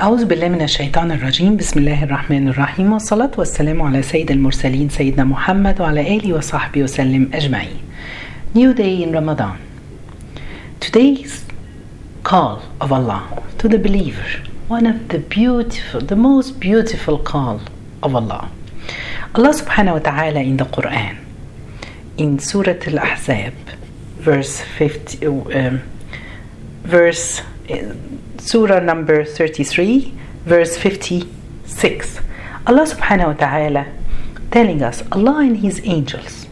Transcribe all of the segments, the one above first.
أعوذ بالله من الشيطان الرجيم بسم الله الرحمن الرحيم والصلاة والسلام على سيد المرسلين سيدنا محمد وعلى آله وصحبه وسلم أجمعين New day in Ramadan Today's call of Allah to the believer one of the beautiful the most beautiful call of Allah Allah subhanahu wa ta'ala in the Quran in Surah Al-Ahzab verse 50 um, verse Surah number 33, verse 56. Allah subhanahu wa ta'ala telling us Allah and His angels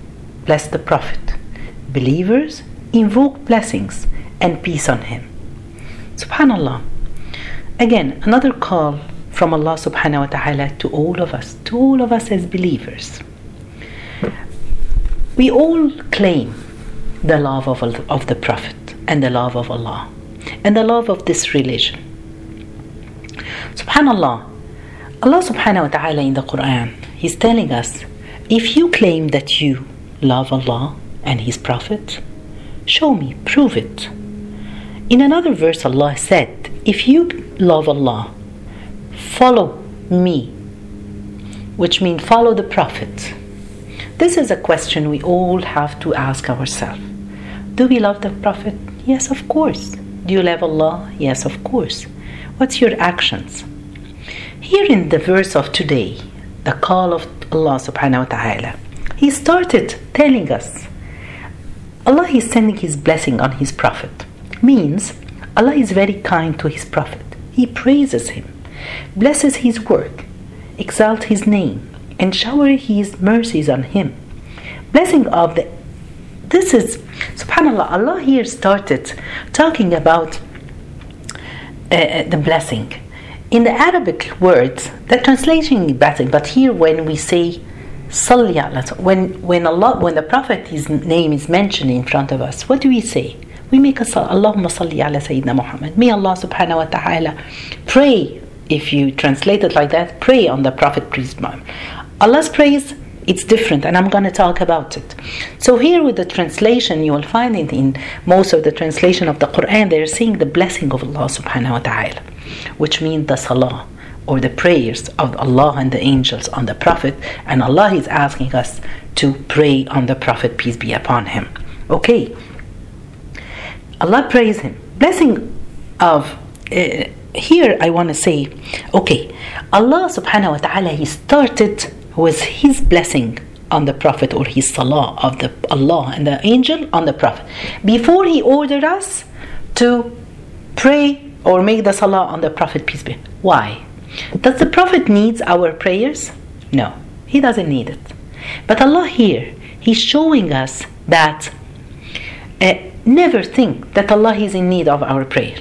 bless the Prophet. Believers invoke blessings and peace on him. Subhanallah. Again, another call from Allah subhanahu wa ta'ala to all of us, to all of us as believers. We all claim the love of, of the Prophet and the love of Allah and the love of this religion. Subhanallah, Allah subhanahu wa ta'ala in the Quran, He's telling us if you claim that you love Allah and His Prophet, show me, prove it. In another verse, Allah said, If you love Allah, follow me, which means follow the Prophet. This is a question we all have to ask ourselves. Do we love the Prophet? Yes, of course. Do you love Allah? Yes, of course. What's your actions? Here in the verse of today, the call of Allah subhanahu wa ta'ala, He started telling us Allah is sending His blessing on His Prophet. Means Allah is very kind to His Prophet. He praises him, blesses his work, exalts his name, and showers his mercies on him. Blessing of the this is subhanallah allah here started talking about uh, the blessing. In the arabic words the translation is blessing but here when we say salli when when allah when the prophet's name is mentioned in front of us what do we say? We make a Allahumma salli ala Sayyidina Muhammad. May Allah subhanahu wa ta'ala pray, if you translate it like that, pray on the Prophet, peace Allah's praise it's different and i'm going to talk about it. So here with the translation you will find it in most of the translation of the quran they're saying the blessing of allah subhanahu wa ta'ala which means the salah or the prayers of allah and the angels on the prophet and allah is asking us to pray on the prophet peace be upon him. Okay. Allah praise him. Blessing of uh, here i want to say okay allah subhanahu wa ta'ala he started with his blessing on the prophet or his salah of the Allah and the angel on the prophet. Before he ordered us to pray or make the salah on the prophet peace be. Why? Does the prophet needs our prayers? No he doesn't need it. But Allah here he's showing us that uh, never think that Allah is in need of our prayer.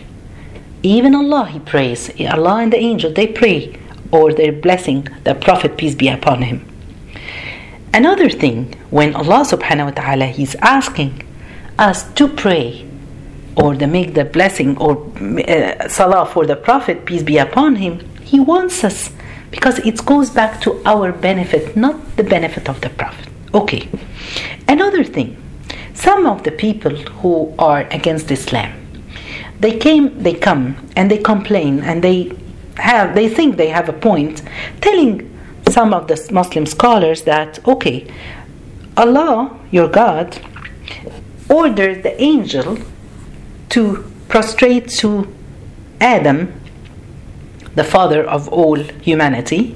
Even Allah he prays. Allah and the angel they pray or their blessing, the Prophet, peace be upon him. Another thing, when Allah subhanahu wa ta'ala is asking us to pray or to make the blessing or uh, salah for the Prophet, peace be upon him, he wants us because it goes back to our benefit, not the benefit of the Prophet. Okay. Another thing, some of the people who are against Islam, they came, they come and they complain and they have they think they have a point telling some of the Muslim scholars that okay Allah your God ordered the angel to prostrate to Adam the father of all humanity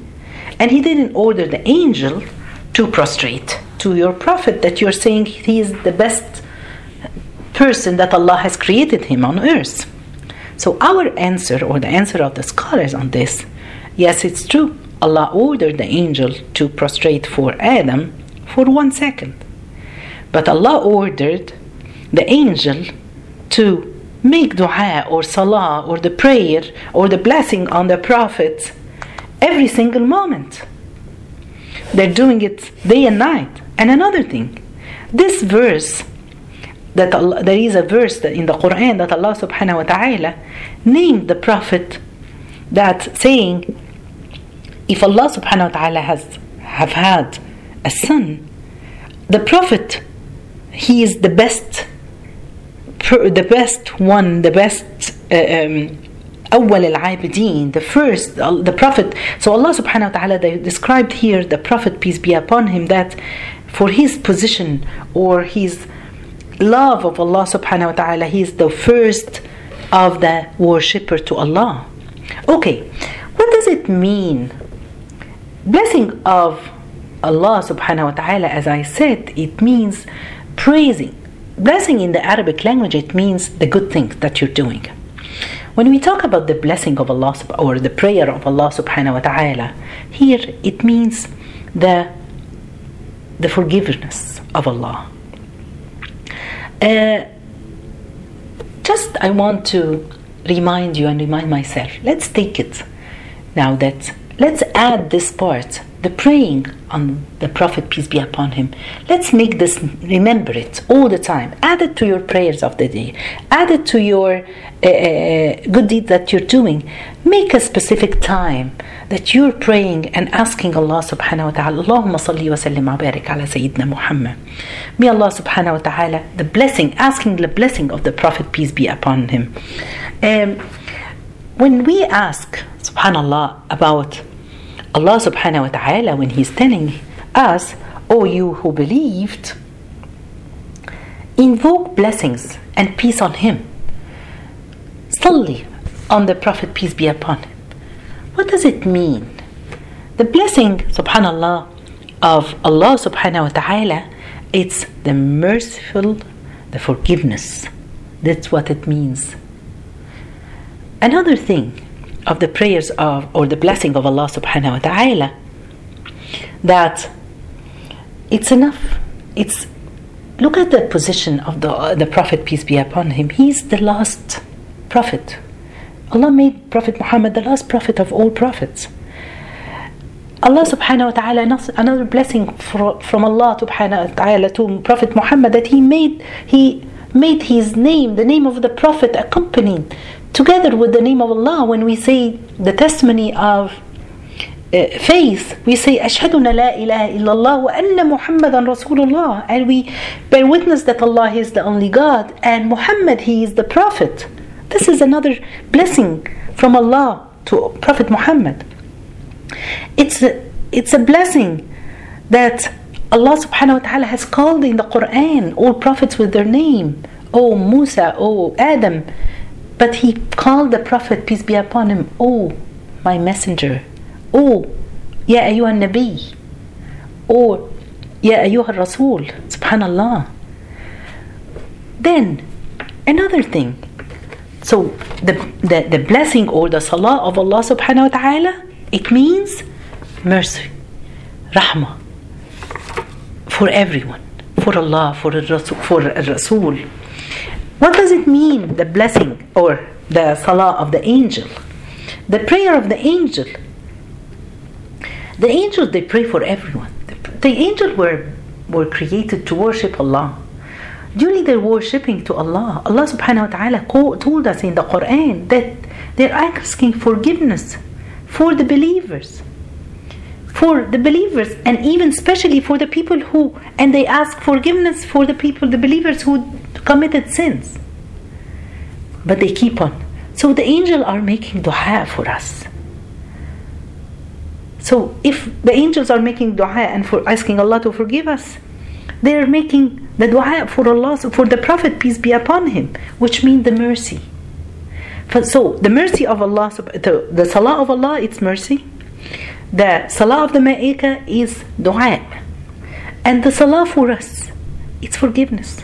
and he didn't order the angel to prostrate to your prophet that you're saying he is the best person that Allah has created him on earth so our answer, or the answer of the scholars on this, yes, it's true. Allah ordered the angel to prostrate for Adam for one second. But Allah ordered the angel to make dua or salah or the prayer or the blessing on the prophet every single moment. They're doing it day and night. And another thing, this verse that Allah, there is a verse in the Quran that Allah subhanahu wa ta'ala named the Prophet that saying if Allah subhanahu wa ta'ala has have had a son, the Prophet he is the best the best one, the best uh, um, أول العابدين, the first, the Prophet. So Allah subhanahu wa ta'ala described here the Prophet, peace be upon him, that for his position or his love of Allah subhanahu wa ta'ala, he is the first of the worshipper to Allah. Okay, what does it mean? Blessing of Allah subhanahu wa ta'ala, as I said, it means praising. Blessing in the Arabic language, it means the good thing that you're doing. When we talk about the blessing of Allah or the prayer of Allah subhanahu wa ta'ala, here it means the, the forgiveness of Allah. Uh, just I want to remind you and remind myself, let's take it now that let's add this part the praying on the Prophet, peace be upon him. Let's make this, remember it all the time. Add it to your prayers of the day. Add it to your uh, uh, good deed that you're doing. Make a specific time that you're praying and asking Allah subhanahu wa ta'ala, Allahumma salli wa sallim wa barik ala Sayyidina Muhammad. May Allah subhanahu wa ta'ala, the blessing, asking the blessing of the Prophet, peace be upon him. Um, when we ask, subhanallah, about Allah subhanahu wa ta'ala, when He's telling us, O you who believed, invoke blessings and peace on Him. Salli on the Prophet, peace be upon him. What does it mean? The blessing, subhanallah, of Allah subhanahu wa ta'ala, it's the merciful, the forgiveness. That's what it means. Another thing of the prayers of or the blessing of Allah subhanahu wa ta'ala that it's enough. It's look at the position of the the Prophet peace be upon him. He's the last prophet. Allah made Prophet Muhammad the last prophet of all prophets. Allah subhanahu wa ta'ala another blessing from Allah subhanahu wa ta'ala to Prophet Muhammad that he made he made his name, the name of the Prophet accompanied together with the name of Allah. When we say the testimony of uh, faith we say ashhaduna la ilaha illallah wa anna muhammadan rasulullah. And we bear witness that Allah is the only God and Muhammad he is the prophet. This is another blessing from Allah to Prophet Muhammad. It's a, it's a blessing that Allah subhanahu wa ta'ala has called in the Quran all prophets with their name. Oh Musa, oh Adam. But he called the Prophet, peace be upon him, oh my messenger. Oh, Ya Ayyuha Nabi. Oh, Ya Ayyuha Rasul. Subhanallah. Then, another thing so, the, the, the blessing or the salah of Allah subhanahu wa ta'ala, it means mercy, rahmah, for everyone, for Allah, for Rasul, for Rasul what does it mean, the blessing or the salah of the angel? The prayer of the angel. The angels, they pray for everyone. The angels were, were created to worship Allah. During their worshipping to Allah, Allah subhanahu wa ta'ala told us in the Quran that they're asking forgiveness for the believers. For the believers, and even especially for the people who, and they ask forgiveness for the people, the believers who committed sins. But they keep on. So the angels are making dua for us. So if the angels are making dua and for asking Allah to forgive us, they are making the dua for Allah, for the Prophet, peace be upon him, which means the mercy. So the mercy of Allah, the, the salah of Allah, it's mercy. The salah of the Ma'ika is dua. And the salah for us, it's forgiveness.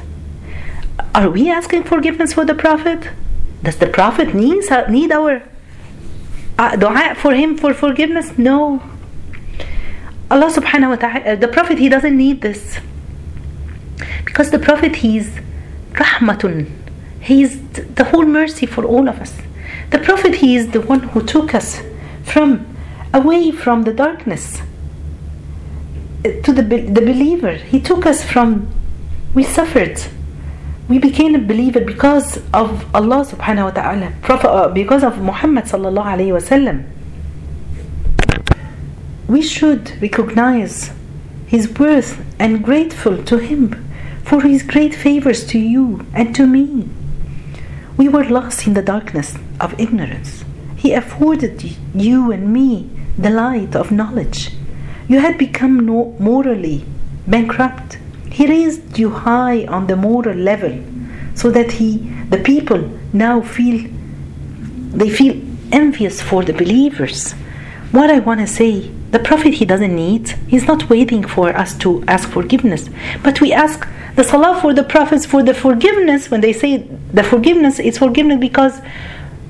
Are we asking forgiveness for the Prophet? Does the Prophet need, need our uh, dua for him for forgiveness? No. Allah subhanahu wa ta'ala, the Prophet, he doesn't need this. Because the Prophet, he's rahmatun. He's the whole mercy for all of us. The Prophet, he is the one who took us from away from the darkness to the, the believer. He took us from, we suffered we became a believer because of Allah subhanahu wa ta'ala, Prophet, uh, because of Muhammad sallallahu alayhi wa sallam. We should recognize his worth and grateful to him for his great favors to you and to me. We were lost in the darkness of ignorance. He afforded you and me the light of knowledge. You had become no morally bankrupt. He raised you high on the moral level so that he the people now feel they feel envious for the believers. What I want to say, the prophet he doesn't need, he's not waiting for us to ask forgiveness, but we ask the salah for the prophets for the forgiveness. When they say the forgiveness is forgiveness because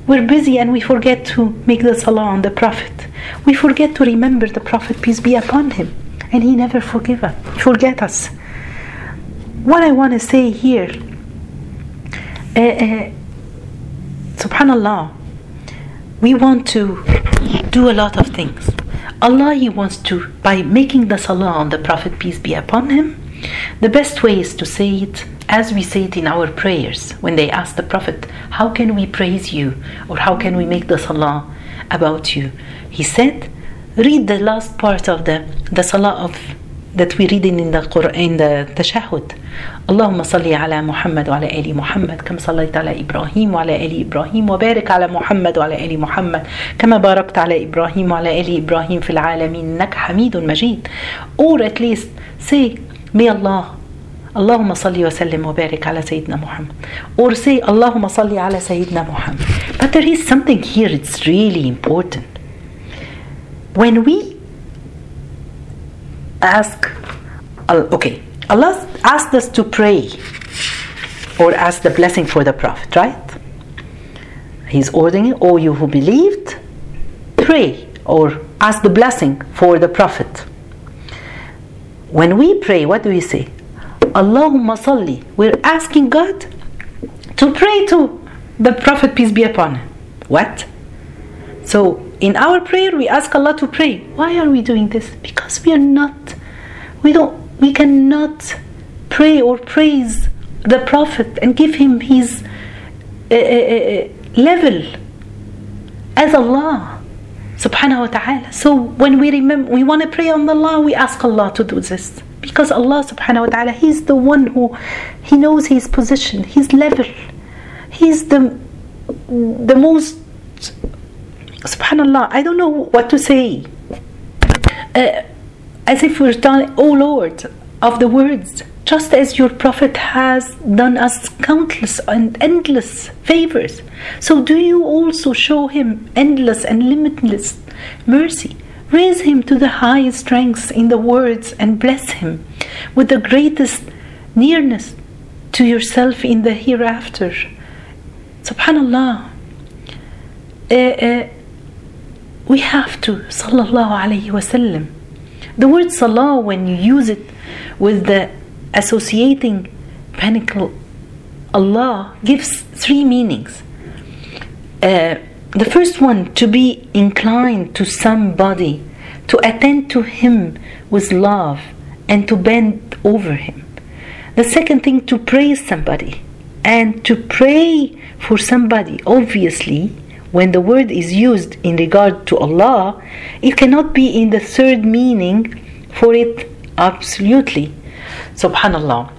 we're busy and we forget to make the salah on the prophet. We forget to remember the prophet peace be upon him. And he never forgive us forget us. What i want to say here uh, uh, subhanallah we want to do a lot of things allah he wants to by making the salah on the prophet peace be upon him the best way is to say it as we say it in our prayers when they ask the Prophet, How can we praise you? or how can we make the salah about you? He said, Read the last part of the, the salah of that we read in the Quran in the tashahhud. اللهم صل على محمد وعلى آل محمد كما صليت على إبراهيم وعلى آل إبراهيم وبارك على محمد وعلى آل محمد كما باركت على إبراهيم وعلى آل إبراهيم في العالمين إنك حميد مجيد or at least say may Allah اللهم صل وسلم وبارك على سيدنا محمد or say اللهم صل على سيدنا محمد but there is something here it's really important. When we ask okay Allah asked us to pray or ask the blessing for the prophet right? He's ordering all you who believed pray or ask the blessing for the prophet. When we pray what do we say? Allahumma salli we're asking God to pray to the prophet peace be upon him. What? So in our prayer we ask Allah to pray. Why are we doing this? Because we are not we don't we cannot pray or praise the prophet and give him his uh, uh, level as Allah subhanahu wa ta'ala. So when we remember we want to pray on the Allah we ask Allah to do this. Because Allah subhanahu wa ta'ala he's the one who he knows his position his level. He's the the most subhanallah i don't know what to say. Uh, as if we're telling oh lord of the words just as your prophet has done us countless and endless favors so do you also show him endless and limitless mercy. Raise him to the highest ranks in the words and bless him with the greatest nearness to yourself in the hereafter. Subhanallah. Uh, uh, we have to sallallahu alayhi wasallam the word salah when you use it with the associating pinnacle allah gives three meanings. Uh, the first one to be inclined to somebody to attend to him with love and to bend over him. The second thing to praise somebody and to pray for somebody obviously when the word is used in regard to Allah, it cannot be in the third meaning for it absolutely. Subhanallah.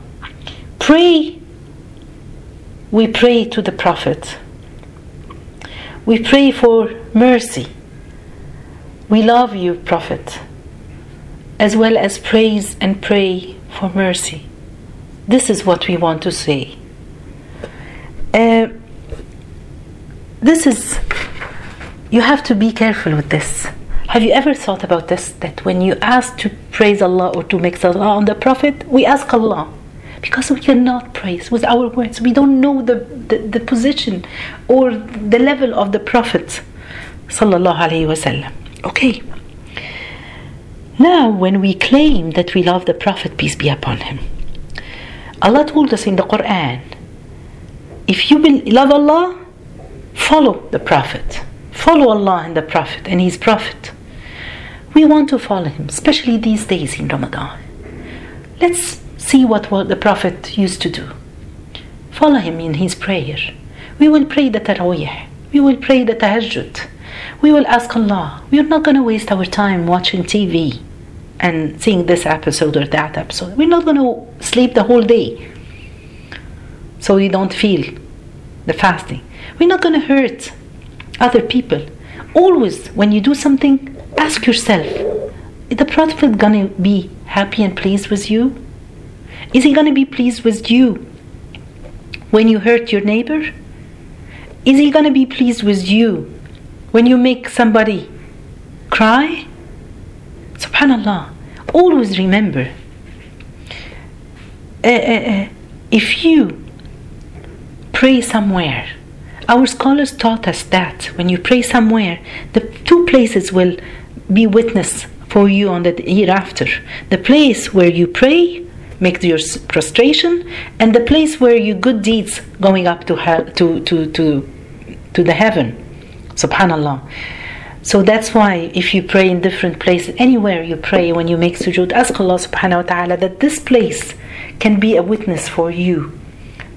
Pray. We pray to the Prophet. We pray for mercy. We love you, Prophet, as well as praise and pray for mercy. This is what we want to say. Uh, this is you have to be careful with this. Have you ever thought about this? That when you ask to praise allah or to make salah on the prophet we ask allah. Because we cannot praise with our words. We don't know the, the, the position or the level of the prophet sallallahu alaihi wasallam okay. Now when we claim that we love the prophet peace be upon him allah told us in the quran if you love allah follow the Prophet. Follow Allah and the Prophet and His Prophet. We want to follow him, especially these days in Ramadan. Let's see what, what the Prophet used to do. Follow him in his prayer. We will pray the Taraweeh. We will pray the Tahajjud. We will ask Allah. We are not going to waste our time watching TV and seeing this episode or that episode. We're not going to sleep the whole day so we don't feel the fasting. We're not going to hurt other people. always when you do something, ask yourself, is the Prophet gonna be happy and pleased with you? Is he gonna be pleased with you when you hurt your neighbor? Is he gonna be pleased with you when you make somebody cry? Subhanallah. Always remember uh, uh, uh, if you pray somewhere, our scholars taught us that when you pray somewhere, the two places will be witness for you on the hereafter. The place where you pray, make your prostration, and the place where your good deeds going up to to to to to the heaven. Subhanallah. So that's why if you pray in different places, anywhere you pray, when you make sujood, ask Allah subhanahu wa ta'ala that this place can be a witness for you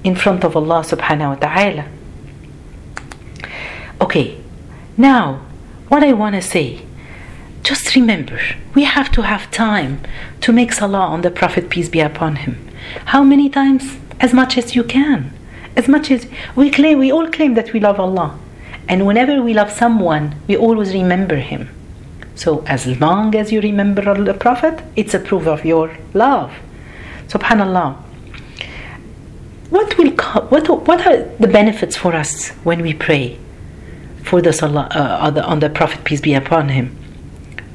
in front of Allah subhanahu wa ta'ala. Okay, now what I want to say, just remember, we have to have time to make salah on the Prophet, peace be upon him. How many times? As much as you can. As much as we claim, we all claim that we love Allah. And whenever we love someone, we always remember him. So as long as you remember the Prophet, it's a proof of your love. Subhanallah. What will what what are the benefits for us when we pray for the salah uh, on, the, on the Prophet peace be upon him,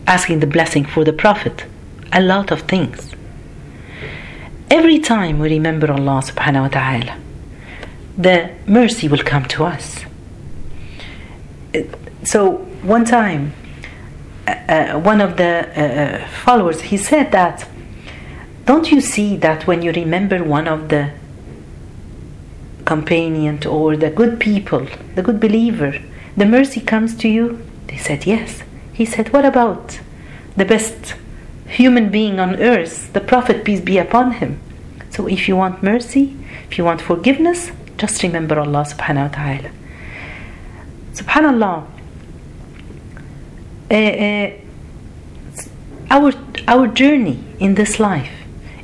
asking the blessing for the Prophet? A lot of things. Every time we remember Allah Subhanahu wa Taala, the mercy will come to us so one time, uh, uh, one of the uh, uh, followers he said that, don't you see that when you remember one of the companion or the good people, the good believer, the mercy comes to you? They said yes. He said, what about the best human being on earth, the Prophet peace be upon him? So if you want mercy, if you want forgiveness, just remember Allah subhanahu wa ta'ala. Subhanallah. Uh, our our journey in this life,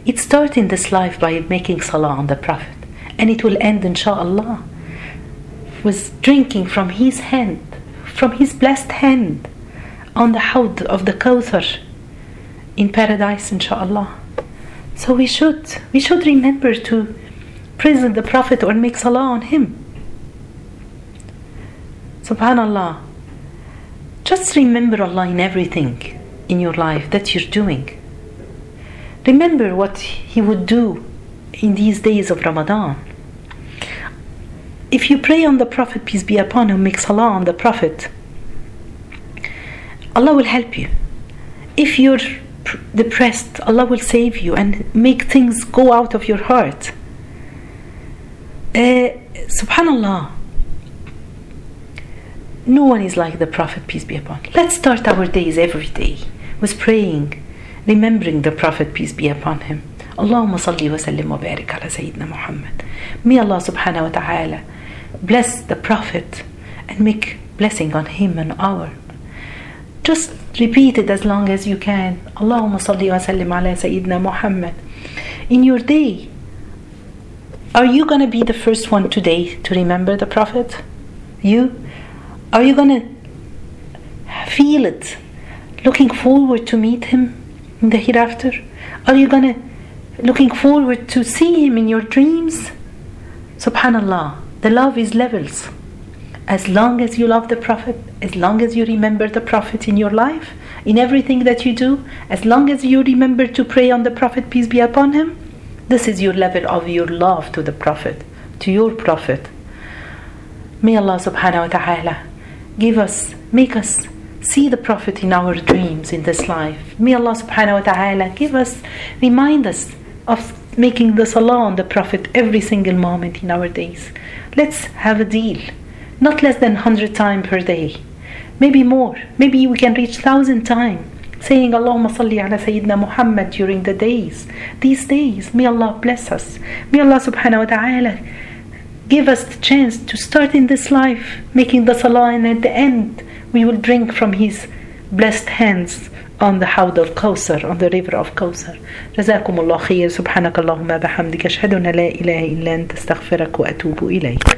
it starts in this life by making salah on the Prophet, and it will end, inshallah, with drinking from his hand, from his blessed hand, on the hawd of the Kawthar in paradise, inshallah. So we should we should remember to present the Prophet or make salah on him. Subhanallah. Just remember Allah in everything in your life that you're doing. Remember what He would do in these days of Ramadan. If you pray on the Prophet, peace be upon him, make salah on the Prophet, Allah will help you. If you're depressed, Allah will save you and make things go out of your heart. Uh, Subhanallah no one is like the Prophet, peace be upon. Him. Let's start our days every day with praying, remembering the Prophet, peace be upon him. Wa sallim wa barik ala Sayyidina Muhammad. May Allah subhanahu wa ta'ala bless the Prophet and make blessing on him and our. Just repeat it as long as you can. Salli wa sallim ala Sayyidina Muhammad. In your day, are you going to be the first one today to remember the Prophet? You? Are you going to feel it? Looking forward to meet him in the hereafter? Are you going to looking forward to see him in your dreams? Subhanallah, the love is levels. As long as you love the Prophet, as long as you remember the Prophet in your life, in everything that you do, as long as you remember to pray on the Prophet, peace be upon him, this is your level of your love to the Prophet, to your Prophet. May Allah subhanahu wa ta'ala give us, make us see the Prophet in our dreams in this life. May Allah subhanahu wa ta'ala give us, remind us of making the salah on the Prophet every single moment in our days. Let's have a deal, not less than 100 times per day, maybe more, maybe we can reach 1000 times. Saying Allahumma salli ala Sayyidina Muhammad during the days, these days, may Allah bless us. May Allah subhanahu wa ta'ala give us the chance to start in this life making the salah and at the end we will drink from his blessed hands on the of Kawthar, on the river of Kawthar. جزاكم الله خير. سبحانك اللهم بحمدك أشهد أن لا إله إلا أنت. أستغفرك وأتوب إليك.